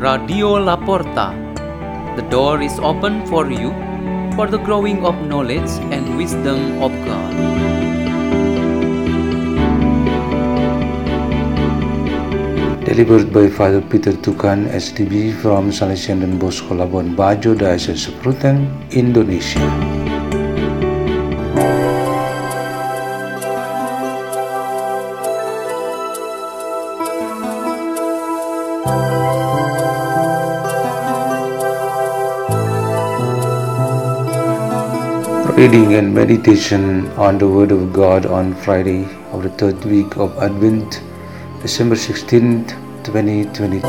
Radio La Porta. The door is open for you for the growing of knowledge and wisdom of God. Delivered by Father Peter Tukan, SDB from Salesian Don Bosco Labuan Bajo, Diocese Ruteng, Indonesia. Reading and meditation on the Word of God on Friday of the third week of Advent, December 16th, 2022.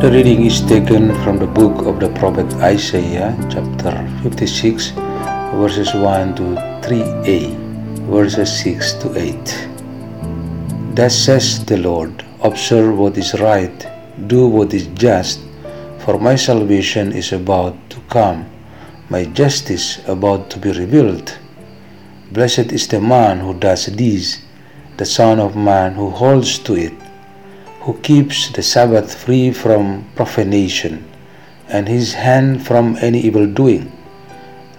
The reading is taken from the book of the prophet Isaiah, chapter 56, verses 1 to 3a, verses 6 to 8. Thus says the Lord Observe what is right, do what is just, for my salvation is about to come, my justice about to be revealed. Blessed is the man who does this, the Son of Man who holds to it, who keeps the Sabbath free from profanation, and his hand from any evil doing.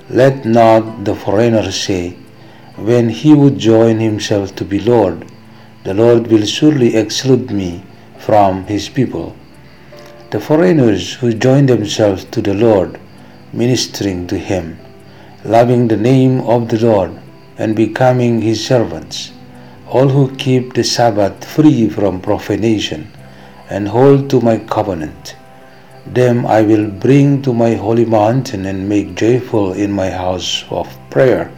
Let not the foreigner say, when he would join himself to be Lord, the Lord will surely exclude me from his people. The foreigners who join themselves to the Lord, ministering to him, loving the name of the Lord, and becoming his servants, all who keep the Sabbath free from profanation, and hold to my covenant, them I will bring to my holy mountain and make joyful in my house of prayer.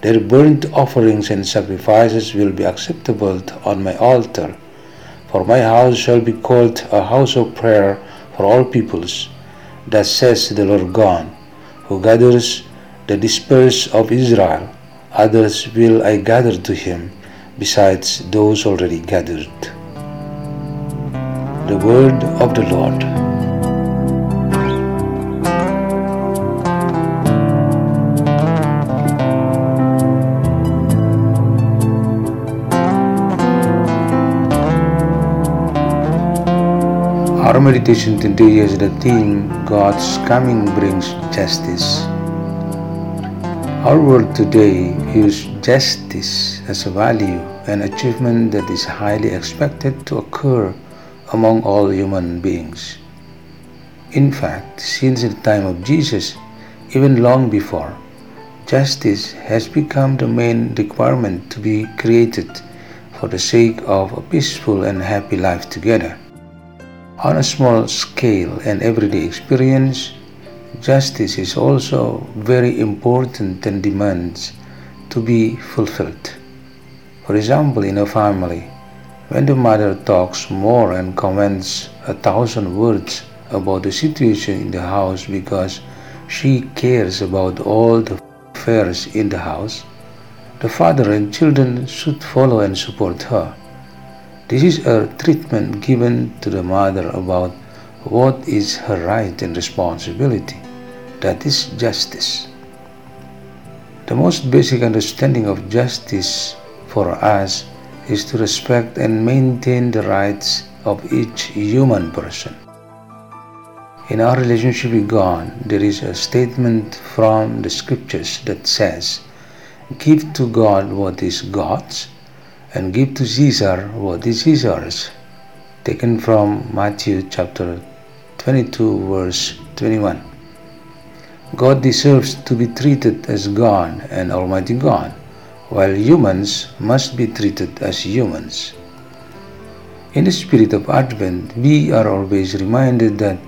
Their burnt offerings and sacrifices will be acceptable on my altar. For my house shall be called a house of prayer for all peoples. Thus says the Lord God, who gathers the dispersed of Israel. Others will I gather to him, besides those already gathered. The word of the Lord. Our meditation today is the theme God's coming brings justice. Our world today views justice as a value an achievement that is highly expected to occur among all human beings. In fact, since the time of Jesus, even long before, justice has become the main requirement to be created for the sake of a peaceful and happy life together. On a small scale and everyday experience, justice is also very important and demands to be fulfilled. For example, in a family, when the mother talks more and comments a thousand words about the situation in the house because she cares about all the affairs in the house, the father and children should follow and support her. This is a treatment given to the mother about what is her right and responsibility. That is justice. The most basic understanding of justice for us is to respect and maintain the rights of each human person. In our relationship with God, there is a statement from the scriptures that says, Give to God what is God's and give to Caesar what is Caesar's. Taken from Matthew chapter 22, verse 21. God deserves to be treated as God and Almighty God, while humans must be treated as humans. In the spirit of Advent, we are always reminded that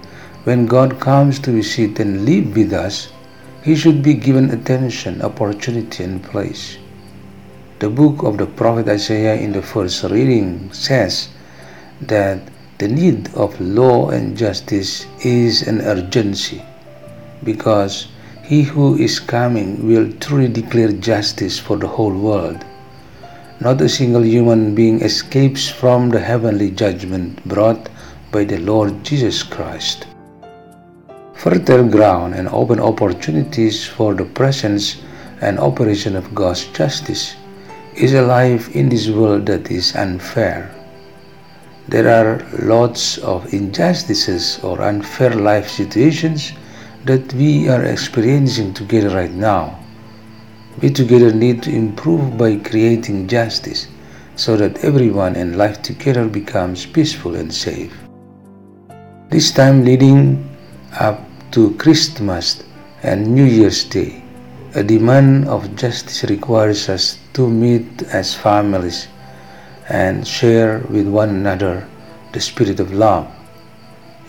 when God comes to visit and live with us, He should be given attention, opportunity, and place. The book of the prophet Isaiah in the first reading says that the need of law and justice is an urgency because he who is coming will truly declare justice for the whole world. Not a single human being escapes from the heavenly judgment brought by the Lord Jesus Christ. Fertile ground and open opportunities for the presence and operation of God's justice is a life in this world that is unfair. There are lots of injustices or unfair life situations that we are experiencing together right now. We together need to improve by creating justice so that everyone in life together becomes peaceful and safe. This time leading up to Christmas and New Year's Day, a demand of justice requires us to meet as families and share with one another the spirit of love.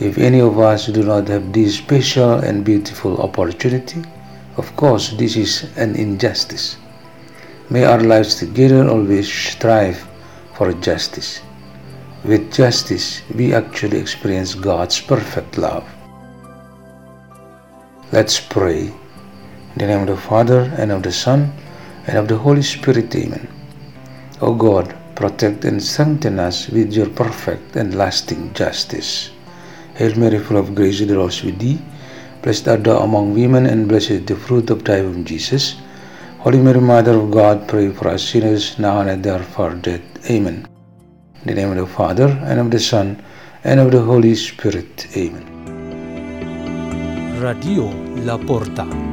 If any of us do not have this special and beautiful opportunity, of course, this is an injustice. May our lives together always strive for justice. With justice, we actually experience God's perfect love. Let's pray. In the name of the Father, and of the Son, and of the Holy Spirit. Amen. O God, protect and strengthen us with your perfect and lasting justice. Hail Mary, full of grace, the Lord is with thee. Blessed art thou among women, and blessed is the fruit of thy womb, Jesus. Holy Mary, Mother of God, pray for us sinners, now and at the hour of our death. Amen. In the name of the Father, and of the Son, and of the Holy Spirit. Amen. Radio La Porta.